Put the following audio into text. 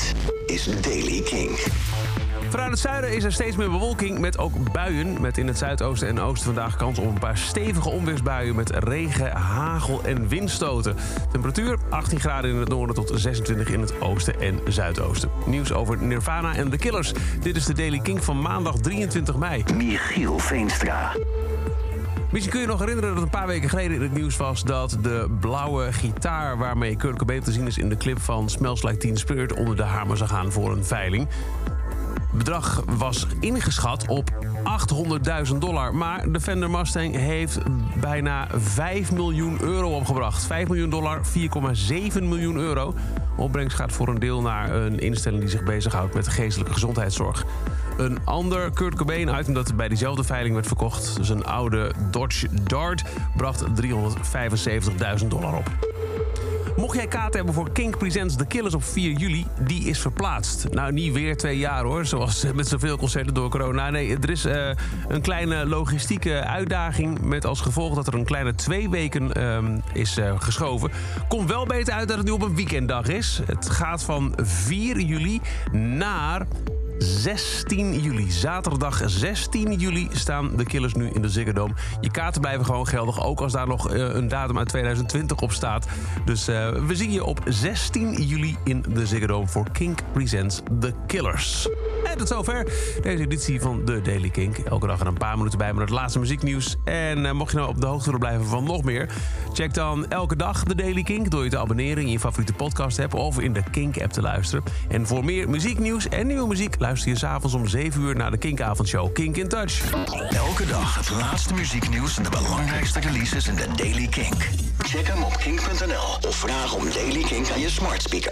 Dit is Daily King. Vanuit het zuiden is er steeds meer bewolking met ook buien. Met in het zuidoosten en oosten vandaag kans op een paar stevige onweersbuien... met regen, hagel en windstoten. Temperatuur 18 graden in het noorden tot 26 in het oosten en zuidoosten. Nieuws over Nirvana en The Killers. Dit is de Daily King van maandag 23 mei. Michiel Veenstra. Misschien kun je nog herinneren dat een paar weken geleden in het nieuws was... dat de blauwe gitaar waarmee Kurt Cobain te zien is in de clip van Smells Like Teen Spirit... onder de hamer zou gaan voor een veiling. Het bedrag was ingeschat op 800.000 dollar. Maar de Fender Mustang heeft bijna 5 miljoen euro opgebracht. 5 miljoen dollar, 4,7 miljoen euro. Opbrengst gaat voor een deel naar een instelling die zich bezighoudt met geestelijke gezondheidszorg. Een ander Kurt Cobain item dat bij diezelfde veiling werd verkocht... zijn oude Dodge Dart, bracht 375.000 dollar op. Mocht jij kaart hebben voor Kink Presents The Killers op 4 juli, die is verplaatst. Nou, niet weer twee jaar hoor, zoals met zoveel concerten door corona. Nee, er is uh, een kleine logistieke uitdaging... met als gevolg dat er een kleine twee weken uh, is uh, geschoven. Komt wel beter uit dat het nu op een weekenddag is. Het gaat van 4 juli naar 16 juli. Zaterdag 16 juli staan de Killers nu in de Ziggo Dome. Je kaarten blijven gewoon geldig, ook als daar nog uh, een datum uit 2020 op staat. Dus uh, we zien je op 16 juli in de Ziggo Dome voor Kink Presents The Killers. En tot zover deze editie van de Daily Kink. Elke dag er een paar minuten bij met het laatste muzieknieuws. En uh, mocht je nou op de hoogte willen blijven van nog meer... check dan elke dag de Daily Kink door je te abonneren in je favoriete podcast app... of in de Kink-app te luisteren. En voor meer muzieknieuws en nieuwe muziek... luister je s'avonds om 7 uur naar de Kink-avondshow Kink in Touch. Elke dag het laatste muzieknieuws en de belangrijkste releases in de Daily Kink. Check hem op kink.nl of vraag om Daily Kink aan je smart speaker.